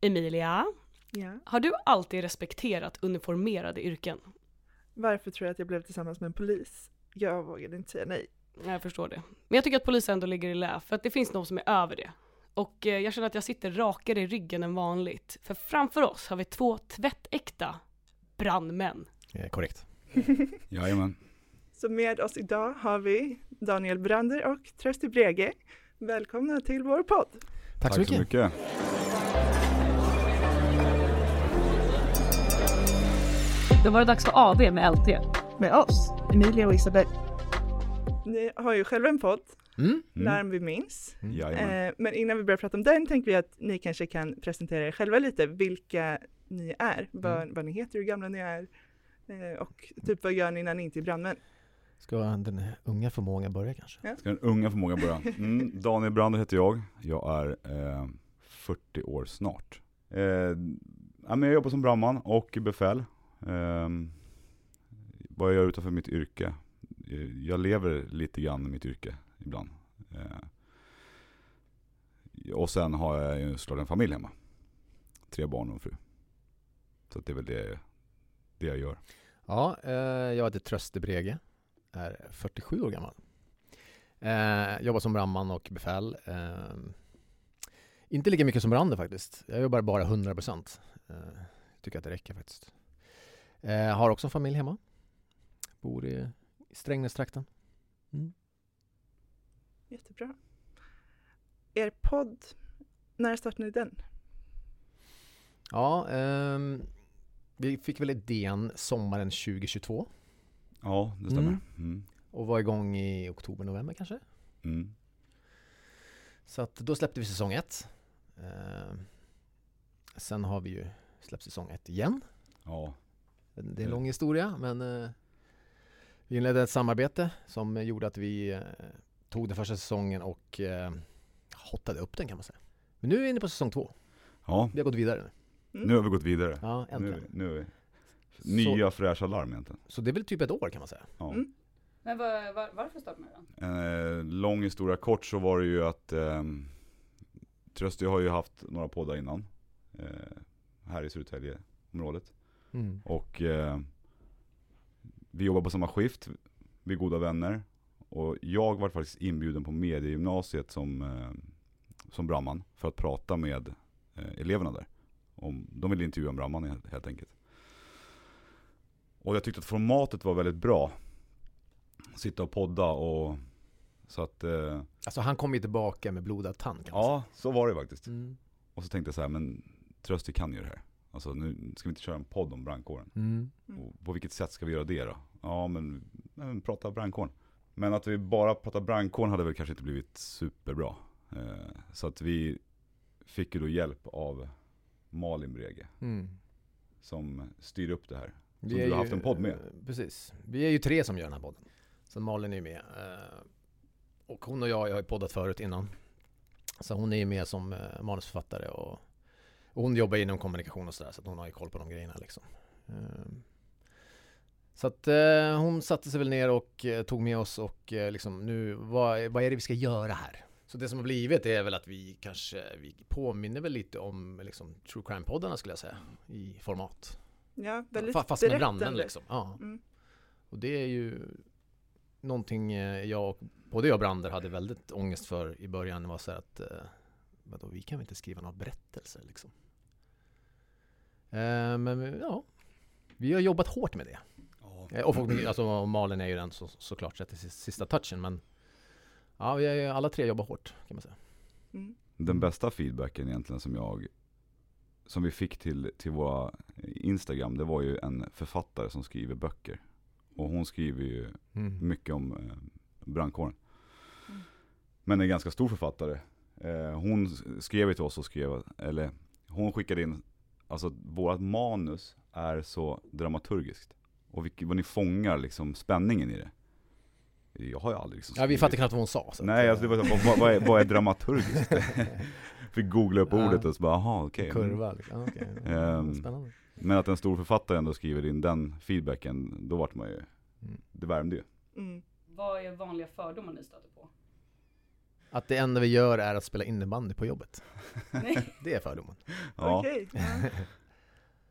Emilia, Ja. har du alltid respekterat uniformerade yrken? Varför tror jag att jag blev tillsammans med en polis? Jag vågade inte säga nej. Jag förstår det. Men jag tycker att polisen ändå ligger i lä, för att det finns någon som är över det. Och eh, jag känner att jag sitter rakare i ryggen än vanligt. För framför oss har vi två tvättäkta brandmän. Eh, korrekt. Jajamän. Så med oss idag har vi Daniel Brander och Trösti Brege. Välkomna till vår podd. Tack, så mycket. mycket. Då var det dags för AV med LT. Med oss, Emilia och Isabel. Ni har ju själva en podd, Mm. Mm. Larm vi minns. Jajamän. Eh, men innan vi börjar prata om den tänkte vi att ni kanske kan presentera er själva lite, vilka ni är, vad, vad ni heter, hur gamla ni är eh, och typ vad gör ni när ni inte är brandmän? Ska den unga förmågan börja kanske? Ska den unga förmåga börja? Mm, Daniel Brander heter jag. Jag är eh, 40 år snart. Eh, ja, jag jobbar som brandman och befäl. Eh, vad jag gör utanför mitt yrke? Eh, jag lever lite grann i mitt yrke ibland. Eh, och sen har jag ju såklart en familj hemma. Tre barn och en fru. Så att det är väl det, det jag gör. Ja, eh, jag heter Tröste Brege, är 47 år gammal. Eh, jobbar som brandman och befäl. Eh, inte lika mycket som Brander faktiskt. Jag jobbar bara 100%. Eh, tycker att det räcker faktiskt. Eh, har också en familj hemma. Bor i i Strängnästrakten. Mm. Jättebra. Er podd, när startade ni den? Ja, ehm, vi fick väl idén sommaren 2022 Ja, det stämmer. Mm. Mm. och var igång i oktober, november kanske. Mm. Så att då släppte vi säsong ett. Eh, sen har vi ju släppt säsong ett igen. Ja, Det är en Mm. lång historia men eh, vi inledde ett samarbete som gjorde att vi eh, tog den första säsongen och eh, hottade upp den kan man säga. Men nu är vi inne på säsong två. ja. Vi har gått vidare nu. nu har vi gått vidare. Ja, Nu, äntligen. nu är vi nya fräscha larm egentligen. Så det är väl typ ett år kan man säga. Ja. Mm. Men var, var, varför startade man den? Eh, lång historia kort så var det ju att eh, Trösti har ju haft några poddar innan. Eh, här i Södertäljeområdet. Mm. Och eh, vi jobbar på samma skift, vi är goda vänner. Och jag var faktiskt inbjuden på mediegymnasiet som, eh, som brandman för att prata med eh, eleverna där. Om, de ville intervjua en brandman helt, helt enkelt. Och jag tyckte att formatet var väldigt bra. Sitta och podda och så att, eh, Alltså han kom ju tillbaka med blodad tand kan man ja så var det faktiskt. säga. Mm. Och så tänkte jag så här, men Trösti kan ju det här. Alltså nu ska vi inte köra en podd om brandkåren. Mm. Mm. Och på vilket sätt ska vi göra det då? Ja men, men prata brandkåren. Men att vi bara pratar brandkåren hade väl kanske inte blivit superbra. Eh, så att vi fick ju då hjälp av Malin Brege. Mm. Som styr upp det här. Vi Som är du har ju- haft en podd med. eh, Precis. Vi är ju tre som gör den här podden. Så Malin är ju med. eh, Och hon och jag, jag har ju poddat förut innan. Så hon är ju med som manusförfattare och, och hon jobbar inom kommunikation och sådär så att hon har ju koll på de grejerna liksom. Eh, Så att eh, hon satte sig väl ner och eh, tog med oss och eh, liksom nu, vad, vad är det vi ska göra här? Så det som har blivit är väl att vi kanske, vi påminner väl lite om liksom true crime-poddarna skulle jag säga i format. Ja, väldigt Fa- Fast med brandmän liksom. Ja. Mm. Och det är ju någonting jag och både jag och Brander hade väldigt ångest för i början. Var så här att vadå, vi kan väl inte skriva några berättelser liksom. Eh, men ja, vi har jobbat hårt med det. Eh, och folk, alltså, Malin är ju den så, såklart sätter sis- sista touchen men ja, vi har alla tre jobbat hårt kan man säga. Mm. Den bästa feedbacken egentligen som jag som vi fick till, till våra Instagram, det var ju en författare som skriver böcker. Och hon skriver ju mycket om eh, brandkåren. Mm. Men en ganska stor författare. Eh, hon skrev till oss och skrev, eller hon skickade in, alltså vårt manus är så dramaturgiskt. Och vilk, vad ni fångar liksom spänningen i det. Jag har ju aldrig liksom Ja, vi fattar knappt vad hon sa. Så Nej, alltså det var så, vad, vad, är, vad är dramaturgiskt? Fick googla upp Ja. ordet och så bara, aha okej. Kurva liksom. Okej. Ehm, Spännande. Men att en stor författare ändå skriver in den feedbacken, då vart man ju, Mm. det värmde ju. Mm. Vad är vanliga fördomar ni stöter på? Att det enda vi gör är att spela innebandy på jobbet. Nej. Det är fördomen. Ja. Okej. ja.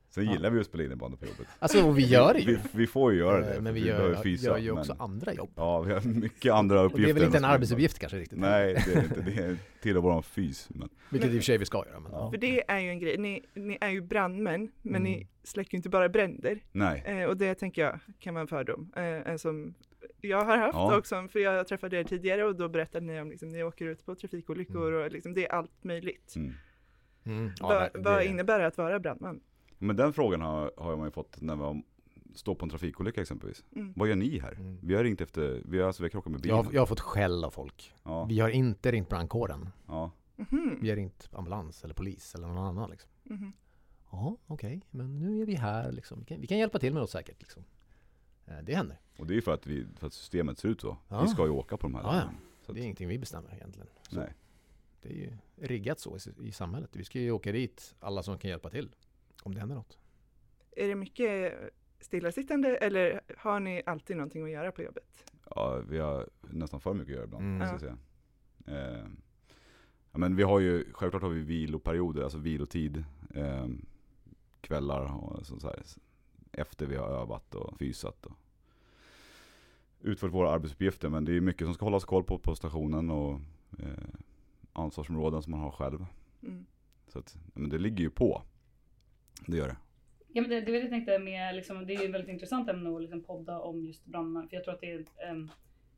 Sen Ja. gillar vi att spela innebandy på jobbet. Alltså, och vi gör det ju. Vi, vi får ju göra det. Eh, Men vi för gör, fysa, gör ju också men- andra jobb. Ja, vi har mycket andra Och uppgifter. det är väl inte en arbetsuppgift kanske riktigt? Nej, det är inte. Det är tillhör våran fys. Men, Vilket i och för sig vi ska göra. Men, Ja. För det är ju en grej, ni, ni är ju brandmän, men ni Mm. släcker ju inte bara bränder. nej. Eh, och det tänker jag kan vara en fördom. Eh, en som jag har haft Ja. också, för jag träffade er tidigare och då berättade ni om liksom, ni åker ut på trafikolyckor och liksom, det är allt möjligt. Mm. Mm, ja, vad, verkligen. vad Det- innebär det att vara brandman? Men den frågan har, har man ju fått när man står på en trafikolycka exempelvis. Mm. Vad gör ni här? Mm. Vi har ringt efter, vi har, alltså, vi har krockat med bilen. jag, har- jag har fått skäll av folk. Ja, Vi har inte ringt brandkåren. ja. Mhm, Vi har ringt ambulans eller polis eller någon annan liksom. mhm. Ja, okej, men nu är vi här liksom. Vi kan, vi kan hjälpa till med något säkert liksom. Eh, Det händer. Och det är ju för att, vi, för att systemet ser ut så. Ja. Vi ska ju åka på de här Ja, ja. Så Det är ingenting vi bestämmer egentligen. Så nej. Det är ju riggat så i, i samhället. Vi ska ju åka dit, alla som kan hjälpa till. Om det händer något. Är det mycket stillasittande eller har ni alltid någonting att göra på jobbet? Ja, vi har nästan för mycket att göra ibland, Mm. jag säga. Eh, ja, men vi har ju, självklart har vi viloperioder, alltså vilotid, eh, kvällar och så, så här, efter vi har övat och fysat och utfört våra arbetsuppgifter. Men det är mycket som ska hållas koll på på stationen och eh, ansvarsområden som man har själv. Mm. Så att, men det ligger ju på. Det gör det. Ja, men det, det jag tänkte med, liksom, det är ju ett väldigt intressant ämne att liksom podda om just brandmän. För jag tror att det är en,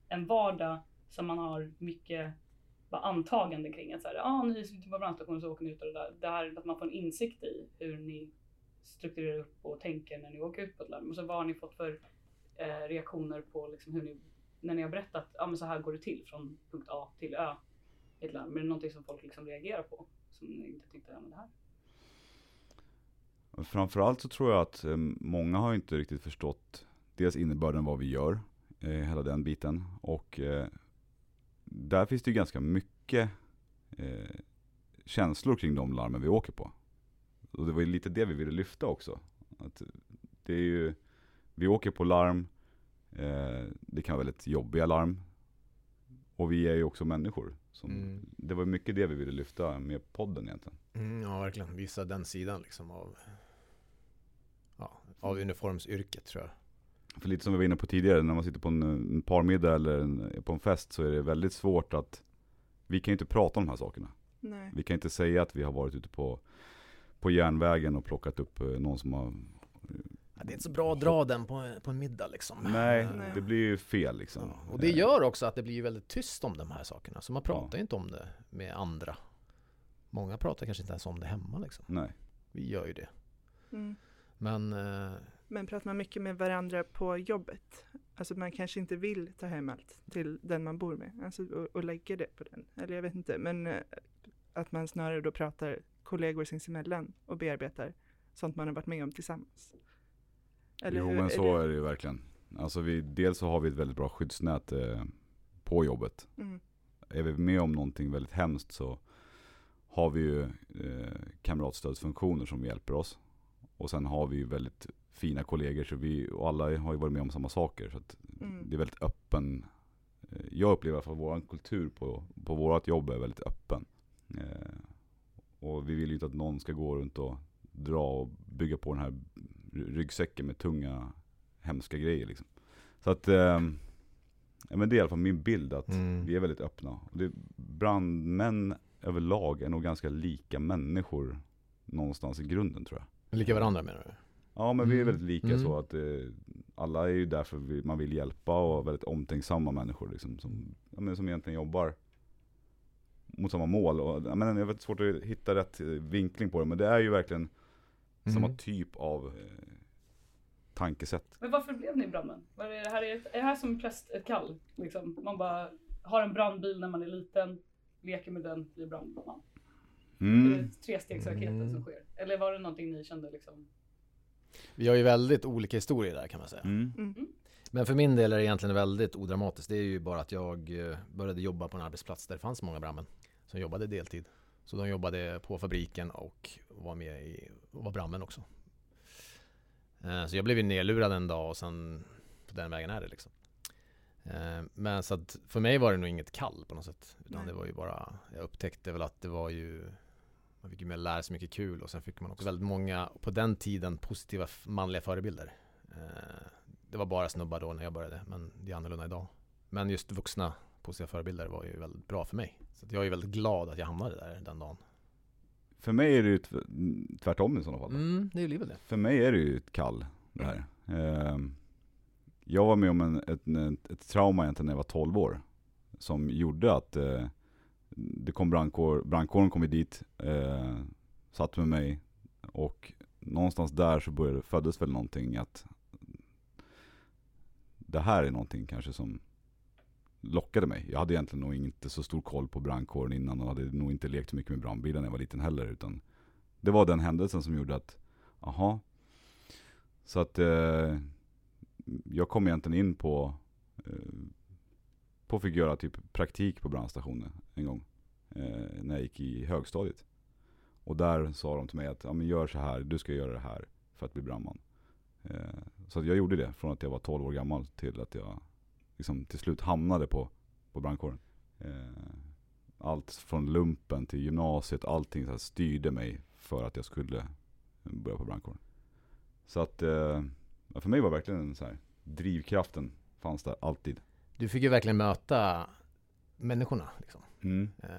en vardag som man har mycket bara antagande kring. Att så här, ah, ni sitter på brandstationen så åker ni ut och det där. Det här att man får en insikt i hur ni strukturerar upp och tänker när ni åker ut på ett larm. Och så vad har ni fått för eh, reaktioner på liksom hur ni, när ni har berättat, att ah, men så här går det till från punkt A till Ö i ett larm. Är det någonting som folk liksom reagerar på? Som ni inte tyckte, ja men det här. Framförallt så tror jag att eh, många har inte riktigt förstått dels innebörden vad vi gör, eh, hela den biten. Och eh, där finns det ju ganska mycket eh, känslor kring de larmen vi åker på. Och det var ju lite det vi ville lyfta också. Att det är ju, vi åker på larm, eh, det kan vara väldigt jobbiga larm. Och vi är ju också människor. Som, Mm. Det var mycket det vi ville lyfta med podden egentligen. Mm, ja, verkligen. Visa den sidan liksom av, ja, av uniformsyrket tror jag. För lite som vi var inne på tidigare, när man sitter på en, en parmiddag eller en, på en fest så är det väldigt svårt att Vi kan ju inte prata om de här sakerna. Nej. Vi kan inte säga att vi har varit ute på, på järnvägen och plockat upp eh, någon som har Ja, det är inte så bra att dra den på, på en middag liksom. Nej, det blir ju fel liksom. Ja, och det gör också att det blir väldigt tyst om de här sakerna. Så man pratar Ja. inte om det med andra. Många pratar kanske inte ens om det hemma liksom. Nej. Vi gör ju det. Mm. Men eh, Men pratar man mycket med varandra på jobbet? Alltså man kanske inte vill ta hem allt till den man bor med. Alltså och, och lägga det på den. Eller jag vet inte. Men eh, att man snarare då pratar kollegor sinsemellan och bearbetar sånt man har varit med om tillsammans. jo hur? men så är det ju verkligen. Alltså vi, dels så har vi ett väldigt bra skyddsnät eh, på jobbet. Mm. Är vi med om någonting väldigt hemskt så har vi ju eh, kamratstödsfunktioner som hjälper oss. Och sen har vi ju väldigt fina kollegor så vi, och alla har ju varit med om samma saker. Så Mm. det är väldigt öppen. eh, Jag upplever i alla fall att vår kultur på, på vårt jobb är väldigt öppen. Eh, och vi vill ju inte att någon ska gå runt och dra och bygga på den här ryggsäcken med tunga, hemska grejer liksom. Så att, eh, ja, men det är i alla fall min bild att Mm. vi är väldigt öppna. Och det, brandmän överlag är nog ganska lika människor någonstans i grunden tror jag. lika varandra menar du? Ja men vi är Mm. väldigt lika Mm. så att eh, alla är ju därför vi, man vill hjälpa och väldigt omtänksamma människor liksom, som, ja, men som egentligen jobbar mot samma mål. Och, ja, men jag vet svårt att hitta rätt eh, vinkling på det men det är ju verkligen samma Mm. typ av eh, tankesätt. Men varför blev ni brandmän? Var är, det här, är, är det här som präst ett kall? Liksom? Man bara har en brandbil när man är liten, leker med den, blir brandman. Är Mm. det trestegsraketen Mm. som sker? Eller var det någonting ni kände liksom? Vi har ju väldigt olika historier där kan man säga. Mm. Mm. Men för min del är det egentligen väldigt odramatiskt. Det är ju bara att jag eh, började jobba på en arbetsplats där det fanns många brandmän som jobbade deltid. Så de jobbade på fabriken och var med i, och var brandmän också. Eh, Så jag blev ju nedlurad en dag och sen på den vägen är det liksom. Eh, Men så att för mig var det nog inget kall på något sätt. Utan Nej. det var ju bara, jag upptäckte väl att det var ju man fick ju med lära sig mycket kul och sen fick man också väldigt många, på den tiden, positiva manliga förebilder. Eh, Det var bara snubbar då när jag började, men det är annorlunda idag. Men just vuxna positiva förebilder var ju väldigt bra för mig. Så jag är väldigt glad att jag hamnade där den dagen. För mig är det ju tv- tvärtom i sådana fall. Mm, det är ju livet det. För mig är det ju ett kall det här. Ehm, jag var med om en, ett, ett, trauma egentligen när jag var 12 år. Som gjorde att eh, det kom brandkår, brandkåren kom dit, eh, satt med mig och någonstans där så började, föddes väl någonting att det här är någonting kanske som lockade mig. Jag hade egentligen nog inte så stor koll på brandkåren innan och hade nog inte lekt så mycket med brandbilar när jag var liten heller. Utan det var den händelsen som gjorde att, aha. Så att eh, jag kom egentligen in på, eh, på fick göra typ praktik på brandstationen en gång. Eh, när jag gick i högstadiet. Och där sa de till mig att, ja men gör så här, du ska göra det här för att bli brandman. Eh, så att jag gjorde det från att jag var 12 år gammal till att jag liksom till slut hamnade på, på brandkåren. Eh, allt från lumpen till gymnasiet, allting så här styrde mig för att jag skulle börja på brandkåren. Så att, eh, för mig var verkligen så här, drivkraften fanns där alltid. Du fick ju verkligen möta människorna liksom. Mm. Eh,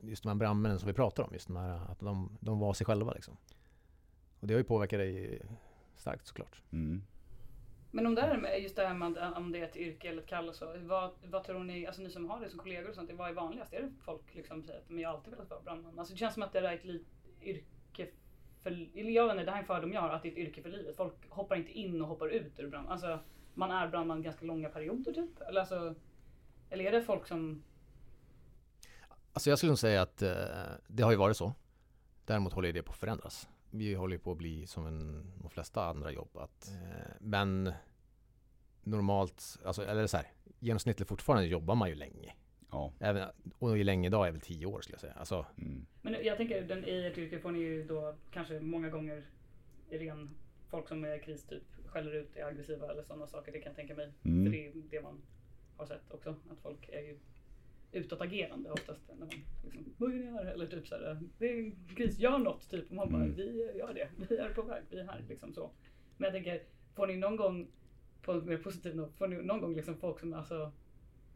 Just de här brandmännen som vi pratar om, just de här, att de, de var sig själva liksom. Och det har ju påverkat dig starkt såklart. Mm. Men om det är med, just det här med om det är ett yrke eller ett kall och så. Vad, vad tror ni, alltså ni som har det som kollegor och sånt, vad är vanligast? Är det folk liksom säger att de har alltid velat vara brandman? Alltså det känns som att det är ett li- yrke för, eller jag vet inte, det här är en fördom jag har, att det är ett yrke för livet. Folk hoppar inte in och hoppar ut ur brandman. Alltså man är brandman ganska långa perioder typ. Eller alltså, eller är det folk som, Alltså jag skulle nog säga att eh, det har ju varit så. Däremot håller ju det på att förändras. Vi håller på att bli som en, de flesta andra jobb. Att, eh, men normalt, alltså, eller så här, genomsnittligt fortfarande jobbar man ju länge. Ja. Även, och länge idag är väl tio år skulle jag säga. Alltså, Mm. men jag tänker den, i ert yrke får ni ju då kanske många gånger i ren folk som är kristyp skäller ut, är aggressiva eller sådana saker. Det kan jag tänka mig. För Mm. det är det man har sett också. Att folk är ju utåtagerande oftast när man liksom, vad ni? Eller typ såhär, det är en kris, gör något typ. Och man bara, Mm. vi gör det. Vi är på väg, vi är här liksom så. Men jag tänker, får ni någon gång, på en mer positiv not, får ni någon gång liksom folk som alltså,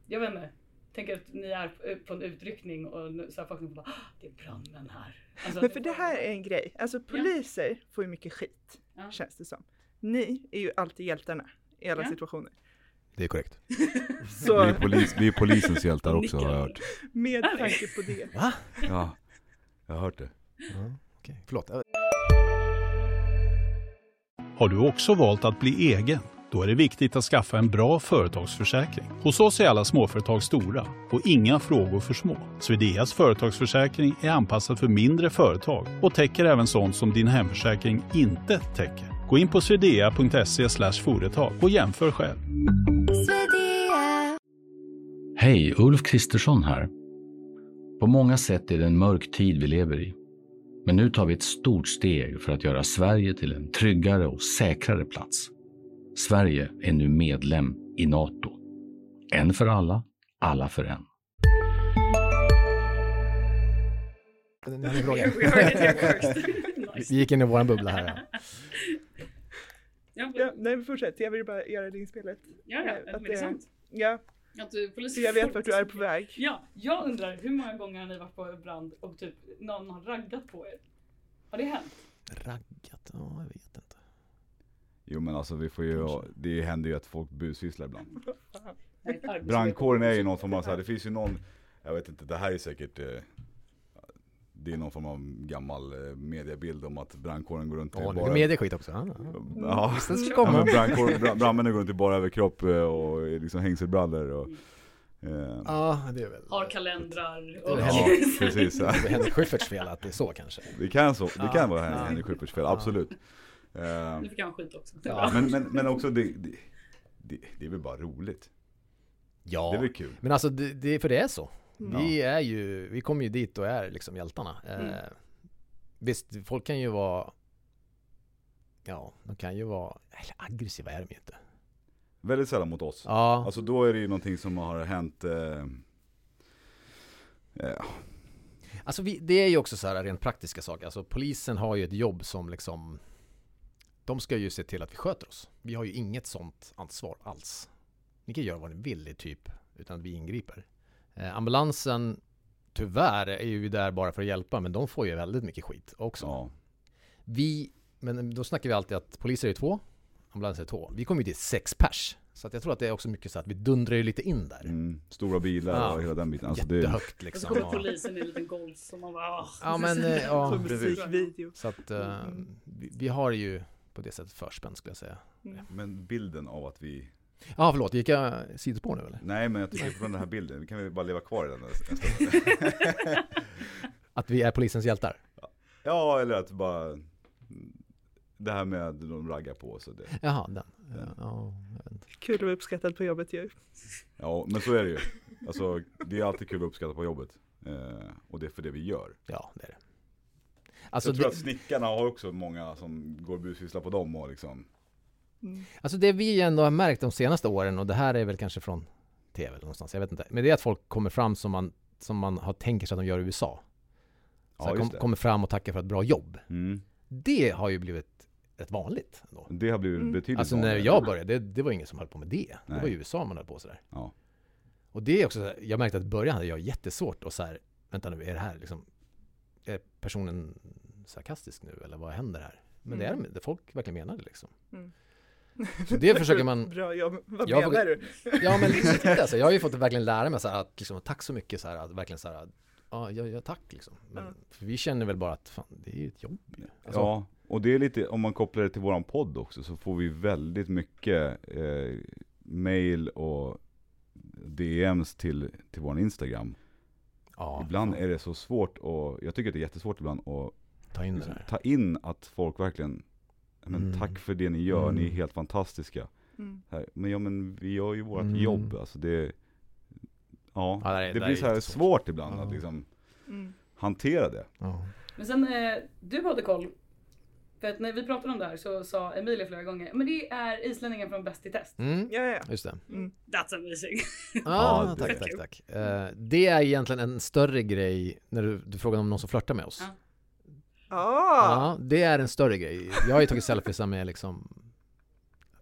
jag vet inte. Tänker att ni är på en utryckning och så här folk som bara, "Ah, det är brandmän här. Alltså, Men för det här är en grej, alltså poliser får ju mycket skit, Ja. känns det som. Ni är ju alltid hjältarna i alla Ja. situationer. Det är korrekt. Så Vi, är polis, vi är polisens hjältar också har jag hört. med tanke på det. Va? Ja, jag har hört det. Ja, okej. Förlåt. Har du också valt att bli egen? Då är det viktigt att skaffa en bra företagsförsäkring. Hos oss är alla småföretag stora och inga frågor för små. Swedeas företagsförsäkring är anpassad för mindre företag och täcker även sånt som din hemförsäkring inte täcker. Gå in på swedea.se företag och jämför själv. Hej, Ulf Kristersson här. På många sätt är det en mörk tid vi lever i. Men nu tar vi ett stort steg för att göra Sverige till en tryggare och säkrare plats. Sverige är nu medlem i Nato. En för alla, alla för en. Vi gick in i våran bubbla här. Ja. Ja, nej men fortsätt, jag vill bara göra det inspelet. ja, ja, Att men det det- är sant. Ja, Att du, polis så jag vet vart du är på väg. Ja, jag undrar hur många gånger har ni varit på brand och typ någon har raggat på er? Har det hänt? Raggat? Ja, jag vet inte. Jo men alltså vi får ju, det händer ju att folk busvisslar ibland. Brandkåren är ju någon av så här, det finns ju någon, jag vet inte, det här är säkert eh, det är någon form av gammal eh, mediebild om att brandkåren går runt i är bara... medieskit också. Ja, ja. Ja, bra- brandmännen går runt i bara överkropp eh, och liksom hängselbrallor och... Eh, Ja, det är väl... Har kalendrar och... ja, precis. Ja. Det är Henrik Schyfferts fel att det är så kanske. Det kan, så, det Ja, kan vara. Henrik Schyfferts fel, absolut. Eh, Nu fick jag en skit också. Ja. men, men, men också det, det, det, det är väl bara roligt. Ja. Det är väl kul. Men alltså, det, det, för det är så. Vi är ju, vi kommer ju dit och är liksom hjältarna. Eh, Mm. visst, folk kan ju vara, ja, de kan ju vara, eller aggressiva är de ju inte. Väldigt sällan mot oss. Ja, Alltså då är det ju någonting som har hänt eh, eh, alltså vi, det är ju också så här rent praktiska saker. Alltså polisen har ju ett jobb som liksom de ska ju se till att vi sköter oss. Vi har ju inget sånt ansvar alls. Ni kan göra vad ni vill i typ utan att vi ingriper. Eh, ambulansen tyvärr är ju där bara för att hjälpa men de får ju väldigt mycket skit också. ja. Vi, men då snackar vi alltid att poliser är två, ambulanser är två. Vi kommer ju till sex pers. Så att jag tror att det är också mycket så att vi dundrar ju lite in där. Mm, stora bilar Ja. och hela den biten. Alltså det, Jättehögt Och så liksom. kommer polisen i en liten golf som man bara åh. ja men, eh, ja, musikvideo. Så att eh, vi, vi har ju på det sättet förspänn skulle jag säga. Mm. men bilden av att vi Ja förlåt, gick jag sidospår nu eller? Nej men jag tycker från den här bilden, vi kan väl bara leva kvar i den en stund. Att vi är polisens hjältar? Ja eller att bara Det här med att de raggar på så det Jaha, den. Ja, ja. Kul att vara uppskattad på jobbet ju. Ja men så är det ju Alltså det är alltid kul att uppskatta på jobbet eh, Och det är för det vi gör ja det är det. Alltså Jag tror det, att snickarna har också många som går och busvisslar på dem och liksom Mm. alltså det vi ändå har märkt de senaste åren och det här är väl kanske från TV eller någonstans, jag vet inte. Men det är att folk kommer fram som man, som man har tänker sig att de gör i USA. Så Ja kom, det kommer fram och tackar för ett bra jobb. mm. Det har ju blivit rätt vanligt ändå. Det har blivit Mm. betydligt Alltså när jag började, det, det var ingen som höll på med det. Det Nej. var i USA man höll på sådär. Ja. Och det är också, jag märkte att i början hade jag jättesvårt och så här, vänta nu, är det här liksom, är personen sarkastisk nu eller vad händer här? Men det är Mm. det, folk verkligen menar det liksom. Mm. Så det försöker man, Bra jobb. Vad Jag menar du? ja men lite alltså, jag har ju fått verkligen lära mig så här att liksom, tack så mycket så här, att verkligen så här, ja, ja, ja tack liksom. Men, Ja. för vi känner väl bara att fan, det är ju ett jobb ju. Alltså, Ja, och det är lite, om man kopplar det till våran podd också så får vi väldigt mycket eh, mail och DMs till, till våran Instagram. ja, ibland fan, är det så svårt och jag tycker att det är jättesvårt ibland att ta in ta in att folk verkligen men Mm. tack för det ni gör, ni är Mm. helt fantastiska. Mm. Här, Men ja men vi gör ju vårt Mm. jobb, alltså det Ja, Ja, det det, det blir så här svårt ibland Ja. att liksom Mm. hantera det. Ja. Men sen, eh, du hade koll. För att när vi pratade om det här så sa Emilia flera gånger, men det är islänningen från Bäst i test. Mm, Ja, ja. just det. Mm. That's amazing. Ah, Ja, tack, tack, tack. Eh, det är egentligen en större grej när du, du frågar om någon som flörtar med oss. Ja. Ah. Ja, det är en större grej. Jag har ju tagit selfies med liksom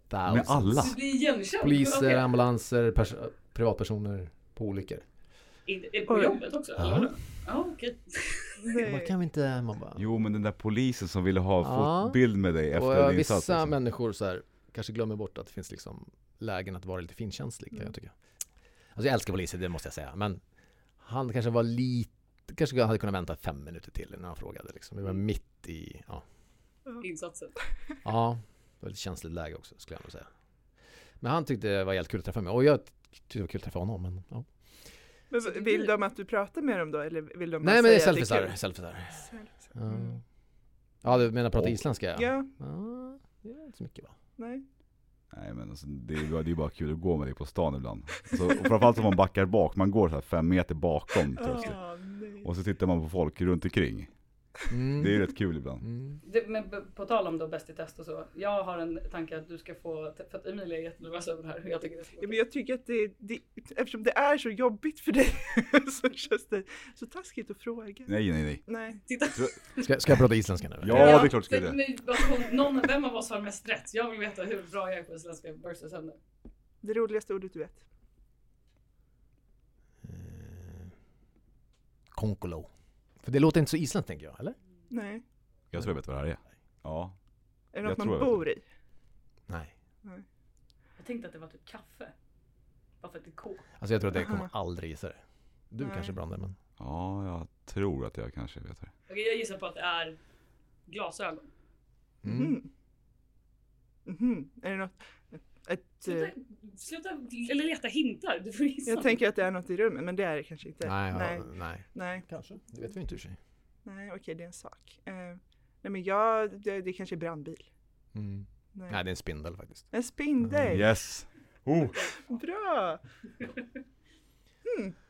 thousands. Med alla? Du blir igenkänd. Poliser, Okej. ambulanser, pers- privatpersoner på olyckor. Inte- På jobbet också? Ja. Ja, okej. Nej. kan vi inte, man bara... Jo men den där polisen som ville ha Ja. fått bild med dig efter och din vissa insats liksom. människor så här, kanske glömmer bort att det finns liksom lägen att vara lite finkänslig Mm. jag tycka. Alltså jag älskar poliser, det måste jag säga. Men han kanske var lite, kanske hade kunnat vänta fem minuter till innan han frågade liksom. Vi var mitt i, ja. Insatsen. Ja, det var lite känsligt läge också skulle jag nog säga. Men han tyckte det var jävligt kul att träffa mig och jag tyckte det var kul att träffa honom. Men, ja. Men vill de att du pratar med dem då? Eller vill de Nej men det är selfiesar. Selfies. Ja. Mm. ja du menar prata Och- isländska? Ja. Ja, ja. Det är inte så mycket va? nej. Nej men alltså, det, är, det är bara kul att gå med dig på stan ibland. Så, och framförallt om man backar bak, man går så här fem meter bakom nej. Och så tittar man på folk runt omkring. Mm. Det är ju rätt kul ibland. Mm. Det, men på tal om då Bäst i test och så. Jag har en tanke att du ska få, för att Emilia är jättenervös över det här. Jag tycker det ska Ja, men jag tycker att det, det, eftersom det är så jobbigt för dig så känns det så taskigt att fråga. Nej nej nej. Nej. Titta. Ska, ska jag prata isländska nu? Ja, det är klart ska det. någon, vem av oss har mest rätt? Jag vill veta hur bra jag är på isländska versus henne. Det roligaste ordet du vet. Konkolo. För det låter inte så isländskt tänker jag, eller? Nej. Jag tror jag vet vad det här är. Ja. Är det något man bor i? Nej. Jag tänkte att det var typ kaffe. Bara för att det är K. Alltså jag tror att jag kommer aldrig gissa det. Du Nej. kanske Brande, men... Ja, jag tror att jag kanske vet det. Okej, jag gissar på att det är glasögon. Mm. Mhm. Mhm. Är det något? Ett, Sluta, eh, sluta eller leta hintar. Du får gissa. jag tänker att det är något i rummet, men det är det kanske inte. Nej, nej, nej. nej, Kanske. Det vet vi inte i sig. nej, okej, det är en sak. Eh, nej, men jag, det, det kanske är brandbil. Mm. Nej. Nej, det är en spindel faktiskt. En spindel. Yes! Oh. Bra!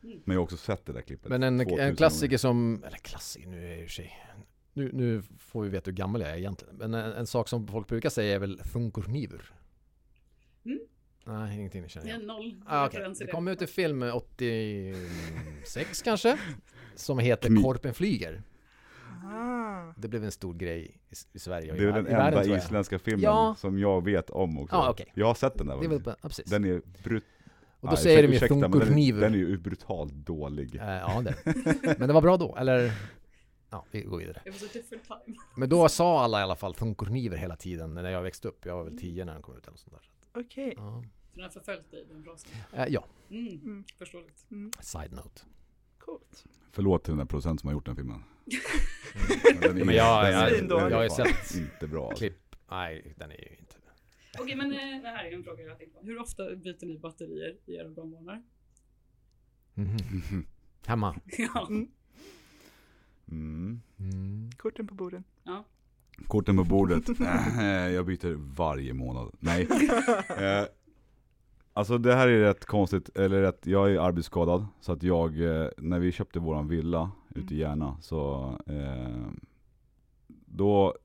Men jag har också sett det där klippet. Men en, 2000 en klassiker som, eller klassiker nu är i och för sig, nu, nu får vi veta hur gammal jag är egentligen. Men en, en sak som folk brukar säga är väl funkornivur. Nej, ingenting ni känner igen. noll Ah, i Det kom ut en film 86 kanske, som heter Korpen flyger. Ah. Det blev en stor grej i, Sverige och Det är den världen enda jag. isländska filmen Ja. som jag vet om också. Ja, okej. Jag har sett den där. Det väl, ja, precis. Den är brut... och då Nej, säger de ju den, den är ju brutalt dålig. Eh, ja, det. Men det var bra då, eller? Ja, vi går vidare. Men då sa alla i alla fall Funkurkniver hela tiden när jag växte upp. Jag var väl 10 när den kom ut eller sånt där. Okej. Ja, Så den har förföljt dig, den frasen. Eh, ja. Mm, Mm. förståeligt. Mm. side note. Coolt. Förlåt till den där producenten som har gjort den filmen. Men den är- Men jag, den är- jag, Svindålig. jag har ju sett Inte bra alltså. klipp. Nej, den är ju inte... Okej, men eh, det här är en fråga jag tänkte på. Hur ofta byter ni batterier i era brandvarnare? Mhm. Hemma. ja. Mm. Mm. Korten på borden. Korten på bordet. Eh, jag byter varje månad. Nej. Alltså det här är rätt konstigt, eller rätt, jag är arbetsskadad. Så att jag, eh, när vi köpte våran villa ute i Järna, så eh, då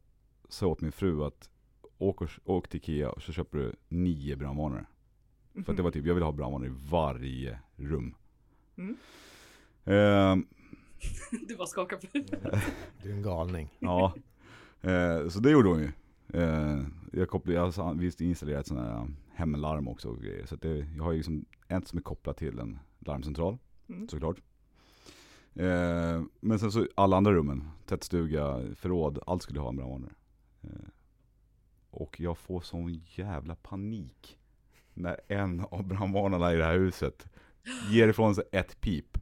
sa jag åt min fru att åk, och, åk till Ikea och så köper du nio brandvarnare. För att det var typ, jag vill ha brandvarnare i varje rum. Mm. Eh, Du bara skakar på huvudet. Du är en galning. Ja, eh, så det gjorde hon ju. Eh, jag kopplade, alltså, vi installerade ett sånt här hemlarm också och grejer. Så det, jag har ju liksom ett som är kopplat till en larmcentral, Mm. såklart. Eh, men sen så alla andra rummen, tvättstuga, förråd, allt skulle ha en brandvarnare. Eh, och jag får sån jävla panik när en av brandvarnarna i det här huset ger ifrån sig ett pip.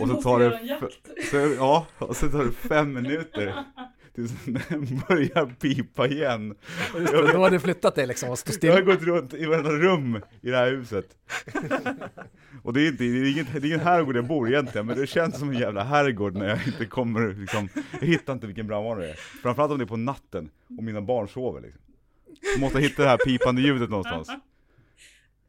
Och så tar det, så, ja, och så tar det fem minuter den börjar pipa igen. Då har du flyttat dig liksom och stått Jag har still. gått runt i varenda rum i det här huset. Och det är, inte, det är ingen, det är ingen herrgård jag bor egentligen, men det känns som en jävla herrgård när jag inte kommer liksom, jag hittar inte vilken brandvarnare det är. Framförallt om det är på natten och mina barn sover liksom. Jag måste hitta det här pipande ljudet någonstans.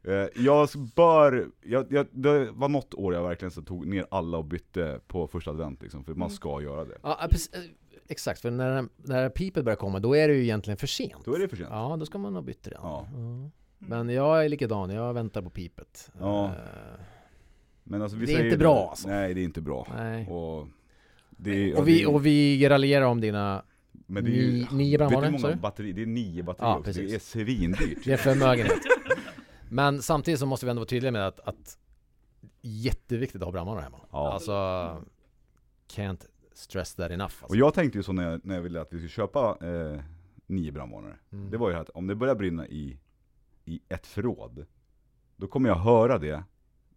Eh, Jag bör, jag, jag, det var något år jag verkligen så tog ner alla och bytte på första advent liksom, för man ska göra det. Ja, precis, exakt, för när, när pipet börjar komma, då är det ju egentligen för sent. Då är det för sent. Ja, då ska man ha bytt det. Ja. Men jag är likadan, jag väntar på pipet. Ja. Eh, Men alltså, vi Det är säger inte bra, alltså. Nej, det är inte bra. nej. Och, det, Och vi, och vi raljerar om dina, men det är ju, ni- nio vet du brandvarnare, många batteri, det är nio batterier Ja, det är svindyrt. det är förmögenhet. Men samtidigt så måste vi ändå vara tydliga med att, att jätteviktigt att ha brandvarnare hemma. Ja. Alltså, can't stress that enough. Alltså. Och jag tänkte ju så när jag, när jag ville att vi skulle köpa eh, nio brandvarnare. Mm. Det var ju att om det börjar brinna i, i ett förråd, då kommer jag höra det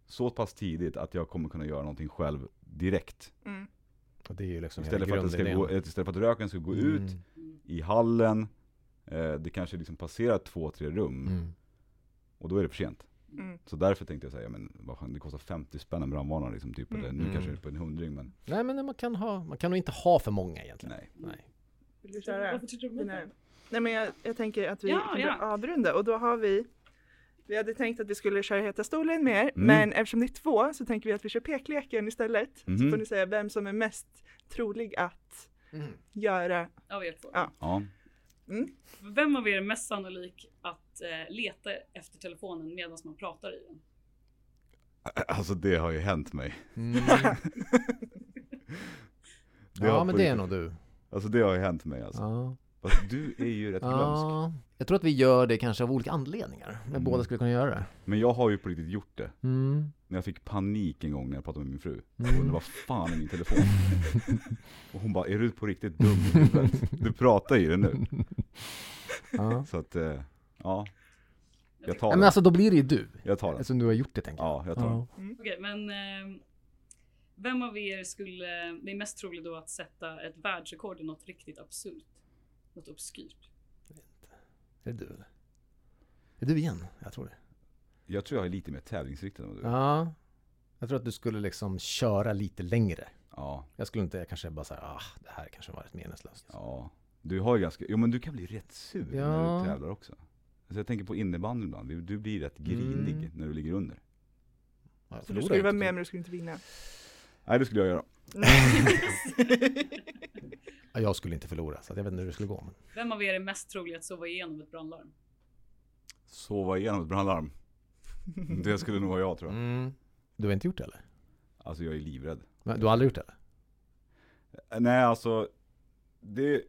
så pass tidigt att jag kommer kunna göra någonting själv direkt. Mm. Och det är ju liksom Istället för, att det ska gå, istället för att röken ska gå ut Mm. i hallen, eh, det kanske liksom passerar två, tre rum, Mm. och då är det för sent. Mm. Så därför tänkte jag säga, men vad fan, det kostar 50 spänn en brandvarnare liksom, typ, eller nu Mm. kanske det är på en hundring men Nej men man kan ha, man kan nog inte ha för många egentligen. nej. Nej. Vill du köra? Varför du? Nej men jag, jag tänker att vi Ja, kan ja. avrunda och då har vi Vi hade tänkt att vi skulle köra Heta stolen med er, Mm. men eftersom ni är två så tänker vi att vi kör pekleken istället. Så Mhm. får ni säga vem som är mest trolig att Mm. göra. Av er två. Ja. Ja. Mm. Vem av er är mest sannolik att eh, leta efter telefonen medan man pratar i den? Alltså det har ju hänt mig. Mm. Ja men det är nog du. Alltså det har ju hänt mig alltså. Ja. Fast du är ju rätt glömsk. ja. Jag tror att vi gör det kanske av olika anledningar. Men Mm. båda skulle kunna göra det. Men jag har ju på riktigt gjort det. Mm. När jag fick panik en gång när jag pratade med min fru. Mm. Och det var fan i min telefon. och hon bara, är du på riktigt dum i huvudet? Du pratar i den nu. Ja. Så att, eh, ja. Jag Ja, tar men den. alltså då blir det ju du. Jag tar den. Eftersom du har gjort det tänker jag. Ja, jag tar den. Okej, men eh, vem av er skulle, det är mest troligt då att sätta ett världsrekord i något riktigt absurt? Något obskyrt? Är det du eller? Är du igen? Jag tror det. Jag tror jag är lite mer tävlingsriktad än vad du är. Ja. Jag tror att du skulle liksom köra lite längre. Ja. Jag skulle inte kanske bara säga ah, det här kanske var rätt meningslöst. Ja. Du har ju ganska, jo men du kan bli rätt sur när Ja. du tävlar också. Alltså jag tänker på innebandy ibland, Du- blir rätt grinig Mm. när du ligger under. Ja, jag Så du skulle inte vara med men du skulle inte vinna. Nej det skulle jag göra. Ja, jag skulle inte förlora, så att jag vet inte hur det skulle gå. Men... Vem av er är mest trolig att sova igenom ett brandlarm? Sova igenom ett brandlarm. Det skulle nog vara jag tror jag. Mm. Du har inte gjort det eller? Alltså jag är livrädd. Men Du har aldrig gjort det eller? Nej alltså, det,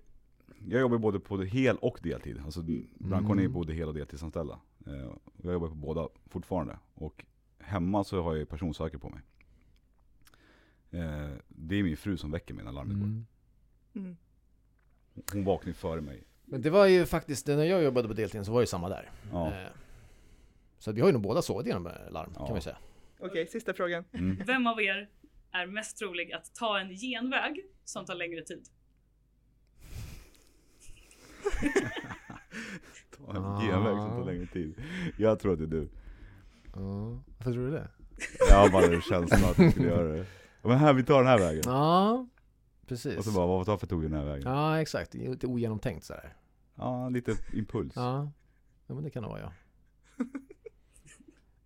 jag jobbar både på det hel och deltid. Alltså brandkåren är Mm. både hel och deltidsanställda. Eh, jag jobbar på båda fortfarande. Och hemma så har jag ju personsökare på mig. Eh, det är min fru som väcker mig när larmet går. Mm. Hon vaknar ju före mig. Men det var ju faktiskt, när jag jobbade på deltid så var det ju samma där. Ja. Eh, Så vi har ju nog båda sovit genom larm, Ja. kan vi säga. Okej, sista frågan. Mm. Vem av er är mest trolig att ta en genväg som tar längre tid? Ta en Ah. genväg som tar längre tid. Jag tror att det är du. Ja, varför tror du det? Jag har bara känslan att du skulle göra det. Men här, vi tar den här vägen. Ja, precis. Och så bara, varför tog vi den här vägen? Ja, exakt. Lite ogenomtänkt sådär. Ja, lite impuls. Ja, ja men det kan det vara ja. ja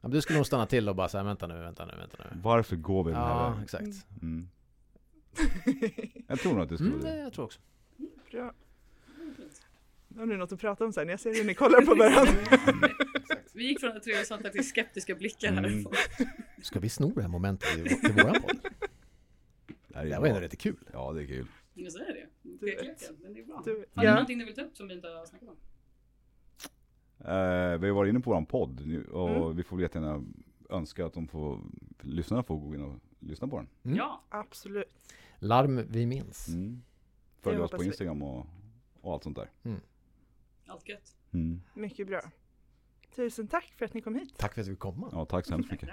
men du skulle nog stanna till och bara säga vänta nu, vänta nu, vänta nu. Varför går vi den här Ja, vägen? exakt. Mm. Jag tror nog att det skulle Mm, det det. jag tror också. Bra. Nu har ni något att prata om sen. Jag ser hur ni kollar på varandra. Vi gick från trevliga till skeptiska blickar här. Mm. Ska vi sno det här momentet i, till våran podd? Det Det var ändå lite kul. Ja, det är kul. Men så är det. Du vet. Men det är bra. Du, Har ja. någonting ni vill ta upp som vi inte har snackat om? Eh, vi har varit inne på våran podd nu, och Mm. vi får väl jättegärna önska att de får, lyssnarna får gå in och lyssna på den. Mm. Ja, Absolut. Larm vi minns. Mm. Följ oss på. Instagram och, och allt sånt där. allt gött. Mm. Mycket bra. Tusen tack för att ni kom hit. Tack för att vi fick komma. Ja, tack så hemskt mycket.